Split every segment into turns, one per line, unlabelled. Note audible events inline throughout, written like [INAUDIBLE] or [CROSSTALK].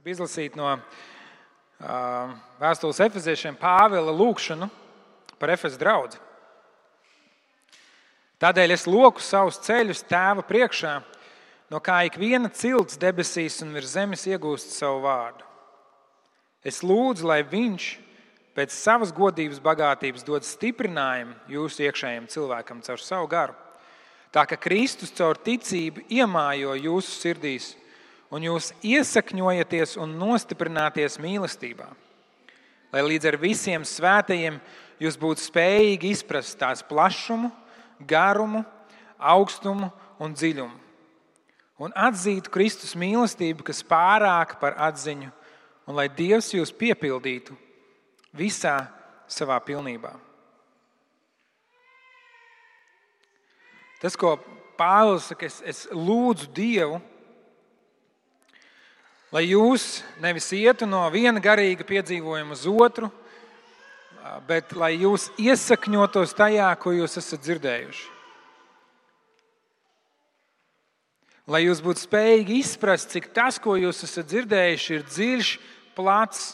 Gribu izlasīt no uh, vēstules efeziešiem Pāvila lūgšanu par Efezu draugu. Tādēļ es loku savus ceļus tēva priekšā, no kā ik viena cilts debesīs un virs zemes iegūst savu vārdu. Es lūdzu, lai viņš pēc savas godības bagātības dod stiprinājumu jūsu iekšējiem cilvēkam caur savu garu. Tā ka Kristus caur ticību iemājo jūsu sirdīs, un jūs iesakņojaties un nostiprināties mīlestībā. Lai līdz ar visiem svētajiem jūs būtu spējīgi izprast tās plašumu, garumu, augstumu un dziļumu. Un atzītu Kristus mīlestību, kas pārāk par atziņu, un lai Dievs jūs piepildītu visā savā pilnībā. Tas, ko Pāvils saka, es, es lūdzu Dievu, lai jūs nevis ietu no viena garīga piedzīvojuma uz otru, bet lai jūs iesakņotos tajā, ko jūs esat dzirdējuši. Lai jūs būtu spējīgi izprast, cik tas, ko jūs esat dzirdējuši, ir dziļš, plats,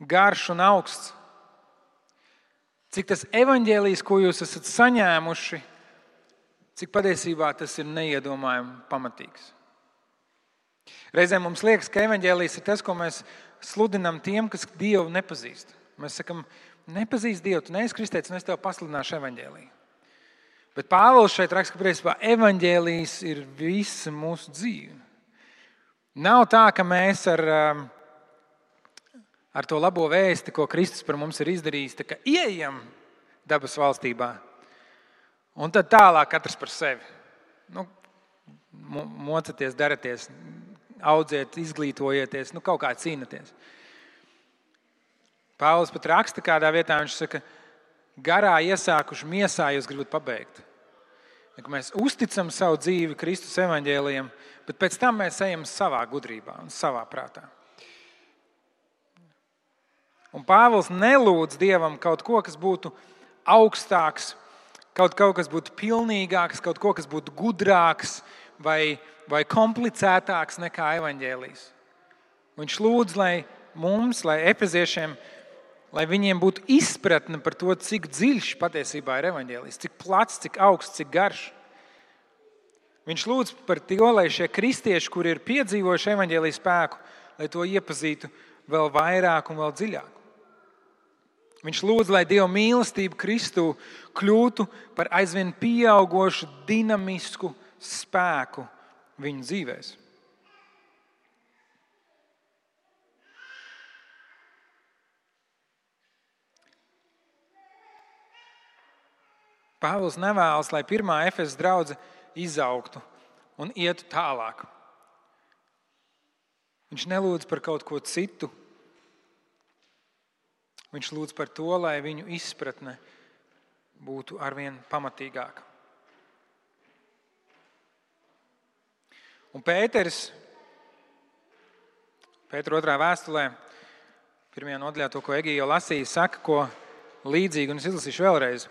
garš un augsts. Cik tas evaņģēlijs, ko jūs esat saņēmuši, cik patiesībā tas ir neiedomājami pamatīgs. Reizēm mums liekas, ka evaņģēlijs ir tas, ko mēs sludinām tiem, kas Dievu nepazīst. Mēs sakām, nepazīst Dievu, tu neesi kristietis, un es tev pasludināšu evaņģēlīju. Bet Pāvils šeit raksta, ka principā evaņģēlījis ir visa mūsu dzīve. Nav tā, ka mēs ar, um, ar to labo vēsti, ko Kristus par mums ir izdarījis, ieejam dabas valstībā. Un tad tālāk katrs par sevi. Nu, mocieties, darieties, audziet, izglītojieties, nu, kaut kā cīnāties. Pāvils pat raksta kādā vietā, viņš saka, garā iesākuši miesā jūs gribat pabeigt. Ja, mēs uzticam savu dzīvi Kristus evaņģēliem, bet pēc tam mēs ejam savā gudrībā un savā prātā. Un Pāvils nelūdz Dievam kaut ko, kas būtu augstāks, kaut, kaut kas būtu pilnīgāks, kaut ko, kas būtu gudrāks vai, vai komplicētāks nekā evaņģēlijas. Viņš lūdz, lai mums, lai efeziešiem, lai viņiem būtu izpratne par to, cik dziļš patiesībā ir evaņģēlijs, cik plats, cik augsts, cik garš. Viņš lūdz par to, lai šie kristieši, kuri ir piedzīvojuši evaņģēlijas spēku, lai to iepazītu vēl vairāk un vēl dziļāk. Viņš lūdz, lai Dieva mīlestība Kristū kļūtu par aizvien pieaugušu, dinamisku spēku viņu dzīvēm. Pāvils nevēlas, lai pirmā efekta draudzene izaugtu un ietu tālāk. Viņš nelūdz par kaut ko citu. Viņš lūdz par to, lai viņu izpratne būtu arvien pamatīgāka. Un Pēters, Pētera otrā vēstulē, pirmajā nodaļā, to, ko Egija jau lasīja, saka, ko līdzīgu, un es izlasīšu vēlreiz.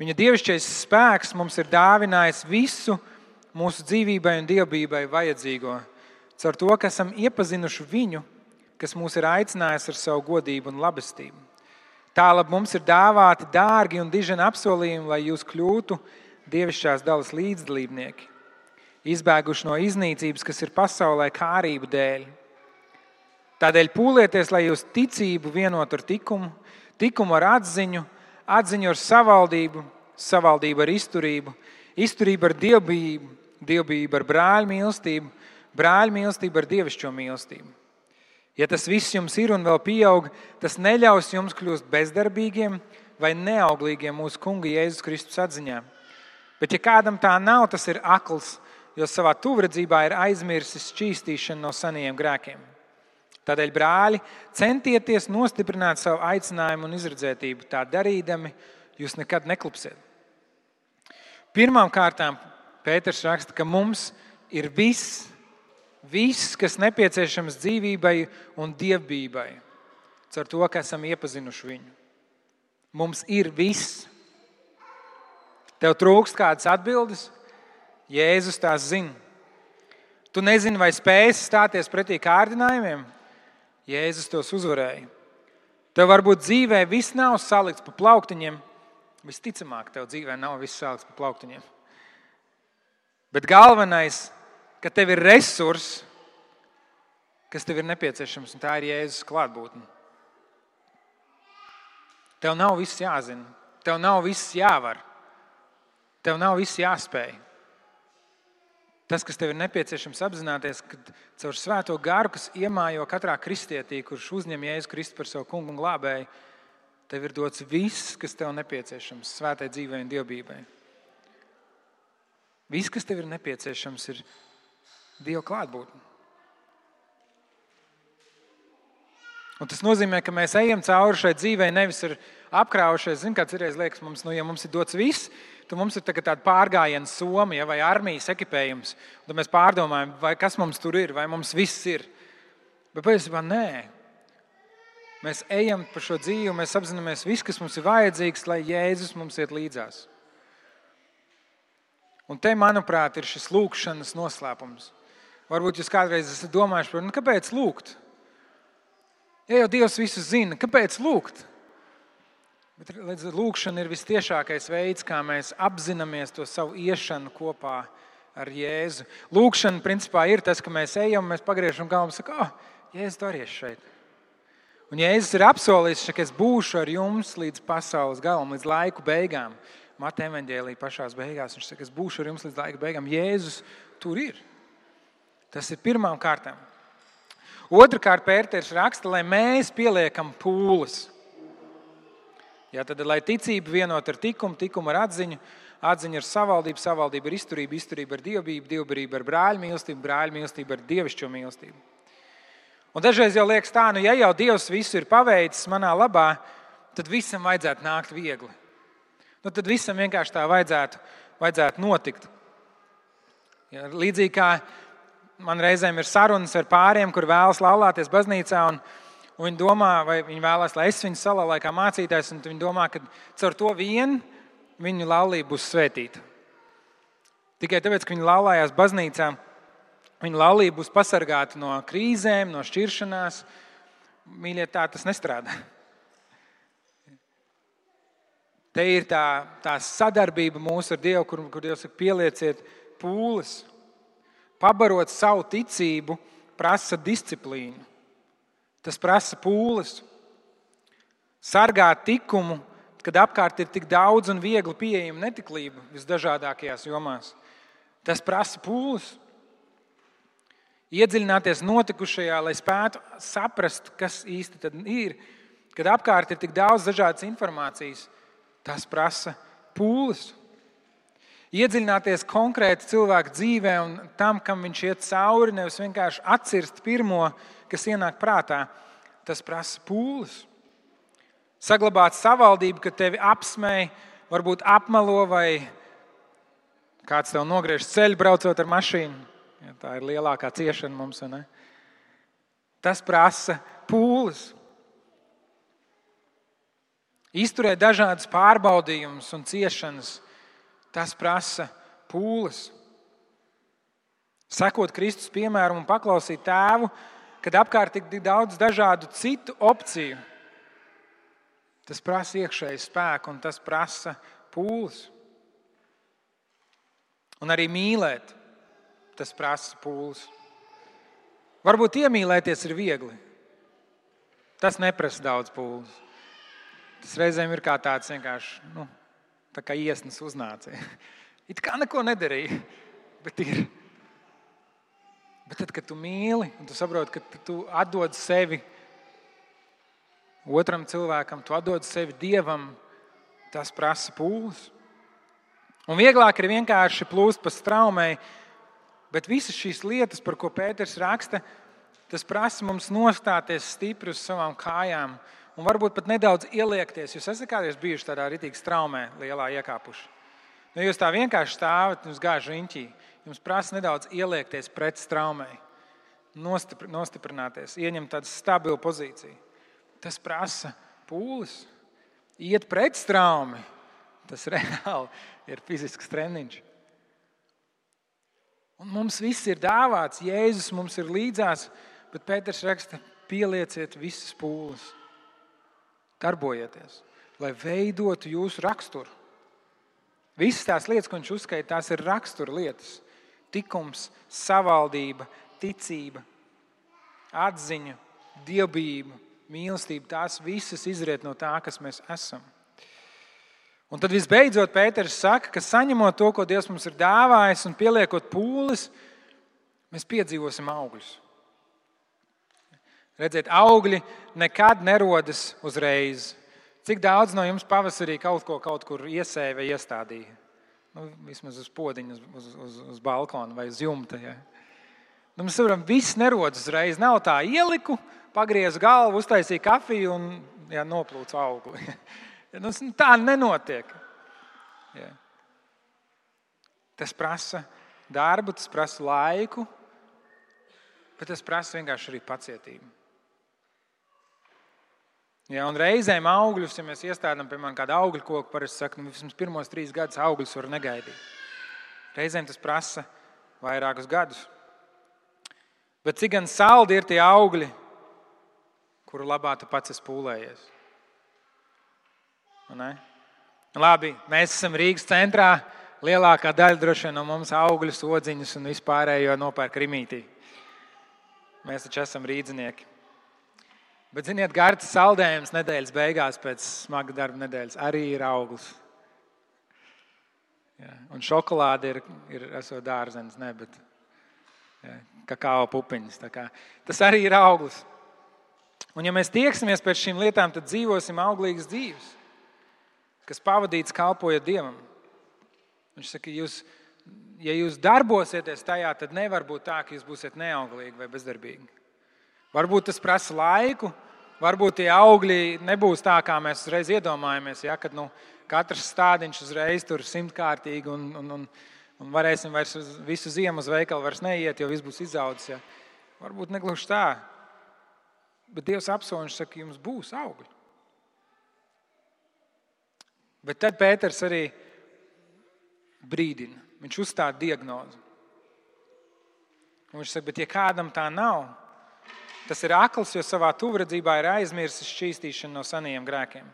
Viņa dievišķais spēks mums ir dāvinājis visu mūsu dzīvībai un dievbijai vajadzīgo. Caur to, ka esam iepazinuši viņu, kas mūs ir aicinājis ar savu godību un labestību. Tālāk mums ir dāvāti dārgi un diženi apsolījumi, lai jūs kļūtu dievišķās dalas līdzdalībnieki, izbēguši no iznīcības, kas ir pasaulē kārību dēļ. Tādēļ pūlieties, lai jūs ticību vienot ar likumu, likumu ar atziņu, atziņu ar savaldību, savaldību ar izturību, izturību ar dievbijību, dievbijību ar brāļu mīlestību, brāļu mīlestību ar dievišķo mīlestību. Ja tas viss jums ir un vēl pieaug, tas neļaus jums kļūt bezdarbīgiem vai neauglīgiem mūsu Kunga Jēzus Kristus atziņā. Bet, ja kādam tā nav, tas ir akls, jo savā tuvredzībā ir aizmirsis šķīstīšanu no seniem grēkiem. Tādēļ, brāļi, centieties nostiprināt savu aicinājumu un izredzētību. Tā darīdami, jūs nekad neklupsiet. Pirmām kārtām Pēters raksta, ka mums ir viss, viss kas nepieciešams dzīvībai un dievbijai, caur to, ka esam iepazinuši viņu. Mums ir viss. Tev trūkst kādas atbildes, Jēzus tās zina. Tu nezini, vai spēsi stāties pretī kārdinājumiem. Jēzus tos uzvarēja. Tev varbūt dzīvē viss nav salikts pa plauktiņiem. Visticamāk, tev dzīvē nav viss salikts pa plauktiņiem. Bet galvenais, ka tev ir resursi, kas tev ir nepieciešams, un tā ir Jēzus klātbūtne. Tev nav viss jāzina, tev nav viss jāvar, tev nav viss jāspēj. Tas, kas tev ir nepieciešams apzināties, ka caur svēto garu, kas iemājo katrā kristietī, kurš uzņem Jēzu Kristu par savu kungu un glābēju, tev ir dots viss, kas tev nepieciešams svētai dzīvei un dievbijai. Viss, kas tev ir nepieciešams, ir Dieva klātbūtne. Un tas nozīmē, ka mēs ejam cauri šai dzīvei nevis ar apkrāvušies. Ziniet, kāds ir liekas, mums, nu, ja mums ir dots viss, tad mums ir tāda pārgājiena soma ja, vai armijas ekipējums. Tad mēs pārdomājam, vai kas mums tur ir, vai mums viss ir. Bet patiesībā nē. Mēs ejam pa šo dzīvi, mēs apzināmies visu, kas mums ir vajadzīgs, lai Jēzus mums iet līdzās. Un te, manuprāt, ir šis lūkšanas noslēpums. Varbūt jūs kādreiz esat domājuši par to, nu, kāpēc lūgt? Ja jau Dievs visu zina, kāpēc lūgt? Bet lūkšana ir visciešākais veids, kā mēs apzināmies to savu iešanu kopā ar Jēzu. Lūkšana principā ir tas, ka mēs ejam, mēs pagriežam galvu un sakām, oh, Jēzus, tu arī esi šeit. Un Jēzus ir apsolījis, ka es būšu ar jums līdz pasaules galam, līdz laiku beigām. Mateja evanģēlīja pašā beigās. Viņš saka, es būšu ar jums līdz laika beigām. Jēzus tur ir. Tas ir pirmām kārtām. Otrakārt, Pēters raksta, lai mēs pieliekam pūles. Jā, tad, lai ticība vienot ar likumu, likumu ar atziņu, atziņa ar savaldību, savaldība ar izturību, izturība ar dievbijību, dievbijība ar brāļu mīlestību, brāļu mīlestību ar dievišķo mīlestību. Un dažreiz jau liekas tā, nu, ja jau Dievs visu ir paveicis manā labā, tad visam vajadzētu nākt viegli. Nu, tad visam vienkārši tā vajadzētu, vajadzētu notikt. Ja, līdzīgi kā man reizēm ir sarunas ar pāriem, kur vēlas laulāties baznīcā. Un, un viņi domā, vai viņi vēlās, lai es viņu salauzu kā mācītājs, un viņi domā, ka caur to vien viņu laulība būs svētīta. Tikai tāpēc, ka viņi laulājās baznīcā, viņu laulība būs pasargāta no krīzēm, no šķiršanās. Mīļie, tā tas nestrādā. Te ir tā, tā sadarbība mūsu ar Dievu, kur, kur Dievs saka, pielieciet pūles. Pabarot savu ticību prasa disciplīnu, tas prasa pūles. Sargāt likumu, kad apkārt ir tik daudz un viegli pieejama netiklība visdažādākajās jomās, tas prasa pūles. Iedziļināties notikušajā, lai spētu saprast, kas īsti ir, kad apkārt ir tik daudz dažādas informācijas, tas prasa pūles iedziļināties konkrēti cilvēku dzīvē un tam, kam viņš iet cauri, nevis vienkārši atcirst pirmo, kas ienāk prātā. Tas prasa pūles. Saglabāt savaldību, ka tevi apsmēja, varbūt apmelo vai kāds tev nogriež ceļu braucot ar mašīnu. Ja, tā ir lielākā ciešana mums. Tas prasa pūles. Izturēt dažādas pārbaudījumus un ciešanas Tas prasa pūles. Sekot Kristus piemēram un paklausīt tēvu, kad apkārt ir tik daudz dažādu citu opciju. Tas prasa iekšēju spēku un tas prasa pūles. Un arī mīlēt, tas prasa pūles. Varbūt iemīlēties ir viegli. Tas neprasa daudz pūles. Tas reizēm ir kā tāds vienkārši nu, Tā kā iesnas uznāca. It kā neko nedarīja, bet ir. Bet tad, kad tu mīli un tu saproti, ka tu atdod sevi otram cilvēkam, tu atdod sevi dievam, tas prasa pūles. Un vieglāk ir vienkārši plūst pa straumei, bet visas šīs lietas, par ko Pēters raksta, tas prasa mums nostāties stipri uz savām kājām un varbūt pat nedaudz ieliekties. Jūs esat kādreiz bijuši tādā rītīgi straumē, lielā iekāpuši. Nu, jūs tā vienkārši stāvat uz gāžu riņķī. Jums prasa nedaudz ieliekties pret straumei, nostipr nostiprināties, ieņemt tādu stabilu pozīciju. Tas prasa pūles, iet pret straumi. Tas reāli [LAUGHS] ir fizisks treniņš. Un mums viss ir dāvāts, Jēzus mums ir līdzās, bet Pēters raksta, pielieciet visas pūles, darbojieties, lai veidotu jūsu raksturu. Visas tās lietas, ko viņš uzskaita, tās ir rakstura lietas. Tikums, savaldība, ticība, atziņa, dievbijība, mīlestība. Tās visas izriet no tā, kas mēs esam. Un tad visbeidzot Pēters saka, ka saņemot to, ko Dievs mums ir dāvājis, un pieliekot pūles, mēs piedzīvosim augļus. Redziet, augļi nekad nerodas uzreiz. Cik daudz no jums pavasarī kaut ko kaut kur iesēja vai iestādīja? Nu, vismaz uz podziņa, uz, uz, uz balkona vai uz jumta. Ja. Nu, mēs varam, viss nerodas uzreiz. Nav tā ieliku, pagriezu galvu, uztaisīju kafiju un ja, noplūcu augli. [LAUGHS] Nu, tā nenotiek. Ja. Tas prasa darbu, tas prasa laiku, bet tas prasa vienkārši arī pacietību. Ja, un reizēm augļus, ja mēs iestādām, piemēram, kādu augļu koku, parasti saka, nu, vismaz pirmos trīs gadus augļus var negaidīt. Reizēm tas prasa vairākus gadus. Bet cik gan saldi ir tie augļi, kuru labā tu pats esi pūlējies? Labi, mēs esam Rīgas centrā. Lielākā daļa droši vien no mums augļus, odziņus un vispārējo nopērk rītī. Mēs taču esam rīznieki. Bet, ziniet, garš saldējums nedēļas beigās pēc smaga darba nedēļas arī ir augurs. Ja, un šokolāde ir, ir esot dārzenis, ne, bet ja, kakao pupiņas. Tas arī ir augurs. Un, ja mēs tieksimies pēc šīm lietām, tad dzīvosim auglīgas dzīves kas pavadīts kalpojot Dievam. Viņš saka, jūs, ja jūs darbosieties tajā, tad nevar būt tā, ka jūs būsiet neauglīgi vai bezdarbīgi. Varbūt tas prasa laiku, varbūt tie augļi nebūs tā, kā mēs uzreiz iedomājamies. Ja, kad nu, katrs stādiņš uzreiz tur simtkārtīgi un, un, un, un varēsim vairs visu ziemu uz veikalu vairs neiet, jo viss būs izaudzis. Ja. Varbūt negluži tā. Bet Dievs apsolījums saka, jums būs augļi. Bet tad Pēters arī brīdina. Viņš uzstāda diagnozi. Un viņš saka, bet ja kādam tā nav, tas ir akls, jo savā tuvredzībā ir aizmirsis šķīstīšanu no seniem grēkiem.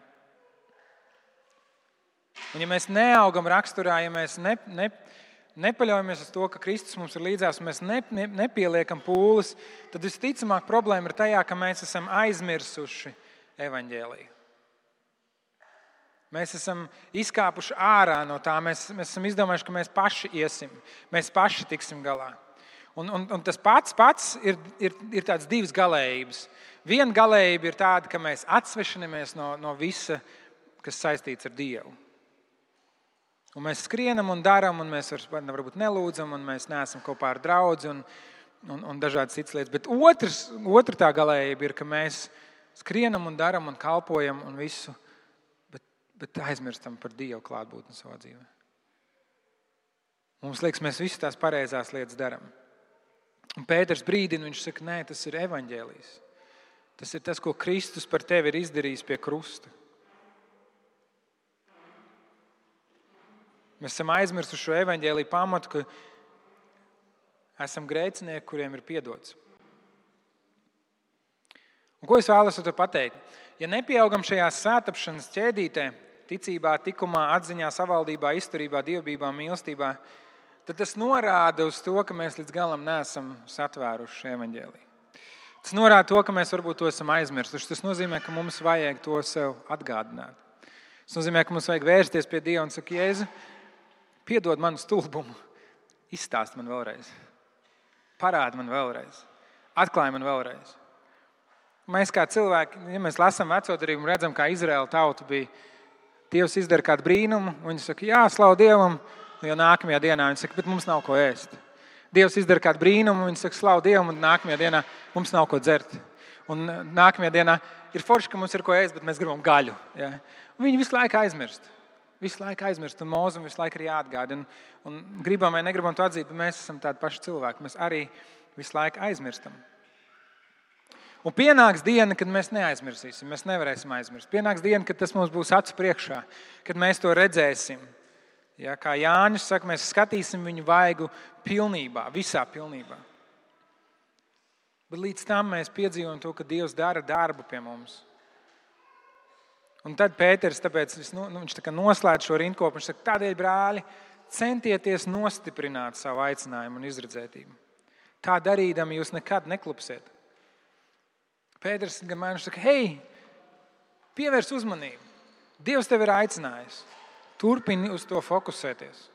Un ja mēs neaugam raksturā, ja mēs ne, ne, nepaļaujamies uz to, ka Kristus mums ir līdzās, un mēs ne, ne, nepieliekam pūles, tad visticamāk problēma ir tajā, ka mēs esam aizmirsuši evaņģēliju. Mēs esam izkāpuši ārā no tā. Mēs, mēs esam izdomājuši, ka mēs paši iesim, mēs paši tiksim galā. Un, un, un tas pats, pats ir, ir, ir tāds divas galējības. Viena galējība ir tāda, ka mēs atsvešinamies no, no visa, kas saistīts ar Dievu. Un mēs skrienam un darām, un mēs varbūt nelūdzam, un mēs neesam kopā ar draugu un, un, un dažādas citas lietas. Bet otrs, otra tā galējība ir, ka mēs skrienam un darām un kalpojam un visu bet aizmirstam par Dievu klātbūtni savā dzīvē. Mums liekas, mēs visas tās pareizās lietas darām. Un Pēters brīdina, viņš saka, nē, tas ir evaņģēlijs. Tas ir tas, ko Kristus par tevi ir izdarījis pie krusta. Mēs esam aizmirsuši šo evaņģēlīju pamatu, ka esam grēcinieki, kuriem ir piedots. Un ko es vēlos ar to pateikt? Ja nepieaugam šajā sētapšanas ķēdītē, ticībā, tikumā, atziņā, savaldībā, izturībā, dievbijā, mīlestībā, tad tas norāda uz to, ka mēs līdz galam neesam satvēruši evaņģēlī. Tas norāda to, ka mēs varbūt to esam aizmirsuši. Tas nozīmē, ka mums vajag to sev atgādināt. Tas nozīmē, ka mums vajag vērsties pie Dieva un sakot, Jēzu, piedod manu stulbumu, izstāst man vēlreiz, parādi man vēlreiz, atklāj man vēlreiz. Mēs kā cilvēki, ja mēs lasām veco darījumu, redzam, kā Izraēla tauta bija Dievs izdara kādu brīnumu, un viņi saka, jā, slavu Dievam, jo nākamajā dienā viņi saka, bet mums nav ko ēst. Dievs izdara kādu brīnumu, viņi saka, slavu Dievam, un nākamajā dienā mums nav ko dzert. Un nākamajā dienā ir forši, ka mums ir ko ēst, bet mēs gribam gaļu. Ja? Viņi visu laiku aizmirst. Visu laiku aizmirst, un mūzim visu laiku ir jāatgādina. Un, un gribam vai negribam to atzīt, bet mēs esam tādi paši cilvēki. Mēs arī visu laiku aizmirstam. Un pienāks diena, kad mēs neaizmirsīsim, mēs nevarēsim aizmirst. Pienāks diena, kad tas mums būs acu priekšā, kad mēs to redzēsim. Ja, kā Jānis saka, mēs skatīsim viņu vaigu pilnībā, visā pilnībā. Bet līdz tam mēs piedzīvojam to, ka Dievs dara darbu pie mums. Un tad Pēters tāpēc, nu, nu, viņš tā noslēdz šo rindkopu. Viņš saka, tādēļ, brāļi, centieties nostiprināt savu aicinājumu un izredzētību. Tā darīdami jūs nekad neklupsiet. Pēters gan man saka, hei, pievērs uzmanību. Dievs tevi ir aicinājis. Turpini uz to fokusēties.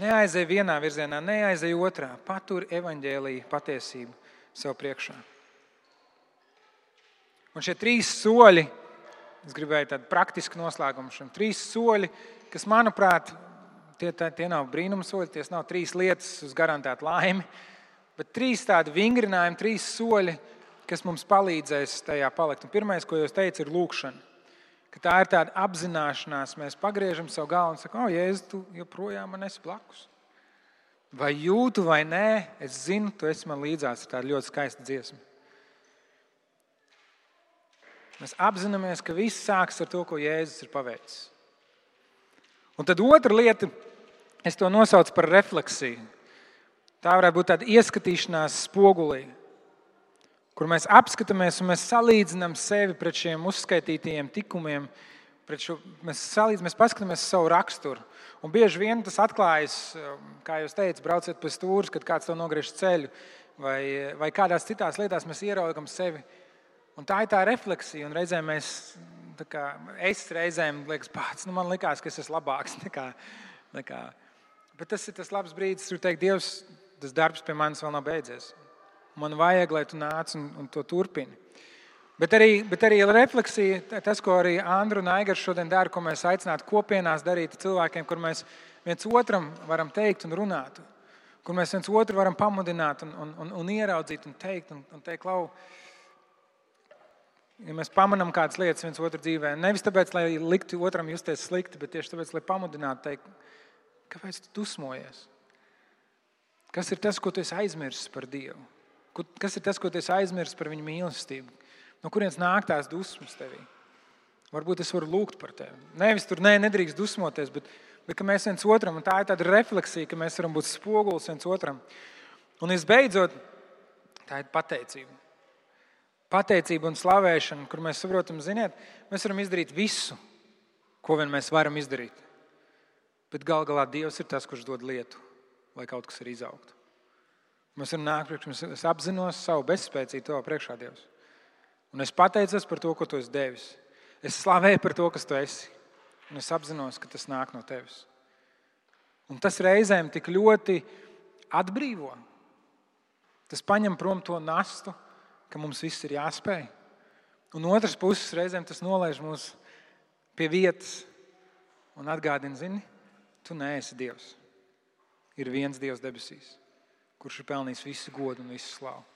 Neaizej vienā virzienā, neaizej otrā. Patur evaņģēlīju patiesību sev priekšā. Un šie trīs soļi, es gribēju tādu praktisku noslēgumu šim, trīs soļi, kas, manuprāt, tie, tie nav brīnuma soļi, tie nav trīs lietas uz garantētu laimi, bet trīs tādi vingrinājumi, trīs soļi, kas mums palīdzēs tajā palikt. Un pirmais, ko jūs teicat, ir lūkšana ka tā ir tāda apzināšanās. Mēs pagriežam savu galvu un sakām, oh, Jēzus, tu joprojām man esi blakus. Vai jūtu vai nē, es zinu, tu esi man līdzās. Tā ir ļoti skaista dziesma. Mēs apzināmies, ka viss sākas ar to, ko Jēzus ir paveicis. Un tad otra lieta, es to nosaucu par refleksiju. Tā varētu būt tāda ieskatīšanās spogulī kur mēs apskatāmies un mēs salīdzinām sevi pret šiem uzskaitītajiem tikumiem. Šo, mēs salīdzinām, mēs paskatāmies savu raksturu. Un bieži vien tas atklājas, um, kā jūs teicat, brauciet pa stūri, kad kāds to nogriež ceļu, vai, vai kādās citās lietās mēs ieraugam sevi. Un tā ir tā refleksija. Un reizēm mēs, kā, es reizēm liekas, pats, nu man liekas, ka es esmu labāks [LAUGHS] nekā. nekā. Bet tas ir tas labs brīdis, kur teikt, Dievs, tas darbs pie manis vēl nav beidzies. Man vajag, lai tu nāc un, un to turpini. Bet arī, bet arī refleksija, tas, ko arī Andru un Aigars šodien dara, ko mēs aicinātu kopienās darīt cilvēkiem, kur mēs viens otram varam teikt un runāt, kur mēs viens otru varam pamudināt un, un, un, un ieraudzīt un teikt, un, un teikt, lau, ja mēs pamanām kādas lietas viens otru dzīvē, nevis tāpēc, lai liktu otram justies slikti, bet tieši tāpēc, lai pamudinātu, teikt, kāpēc tu dusmojies? Kas ir tas, ko tu esi aizmirsis par Dievu? Kas ir tas, ko tu aizmirsti par viņu mīlestību? No kurienes nāk tās dusmas tevī? Varbūt es varu lūgt par tevi. Nevis tur nē, nedrīkst dusmoties, bet, bet mēs viens otram, un tā ir tāda refleksija, ka mēs varam būt spogulis viens otram. Un visbeidzot, tā ir pateicība. Pateicība un slavēšana, kur mēs saprotam, ziniet, mēs varam izdarīt visu, ko vien mēs varam izdarīt. Bet gal galā Dievs ir tas, kurš dod lietu, lai kaut kas ir izaugtu. Mēs varam nākt priekšā, es apzinos savu bezspēcību to priekšā Dievs. Un es pateicos par to, ko tu esi devis. Es slavēju par to, kas tu esi. Un es apzinos, ka tas nāk no tevis. Un tas reizēm tik ļoti atbrīvo. Tas paņem prom to nastu, ka mums viss ir jāspēj. Un otrs puses reizēm tas nolaiž mūs pie vietas un atgādina, zini, tu neesi Dievs. Ir viens Dievs debesīs kurš ir pelnījis visu godu un visu slavu.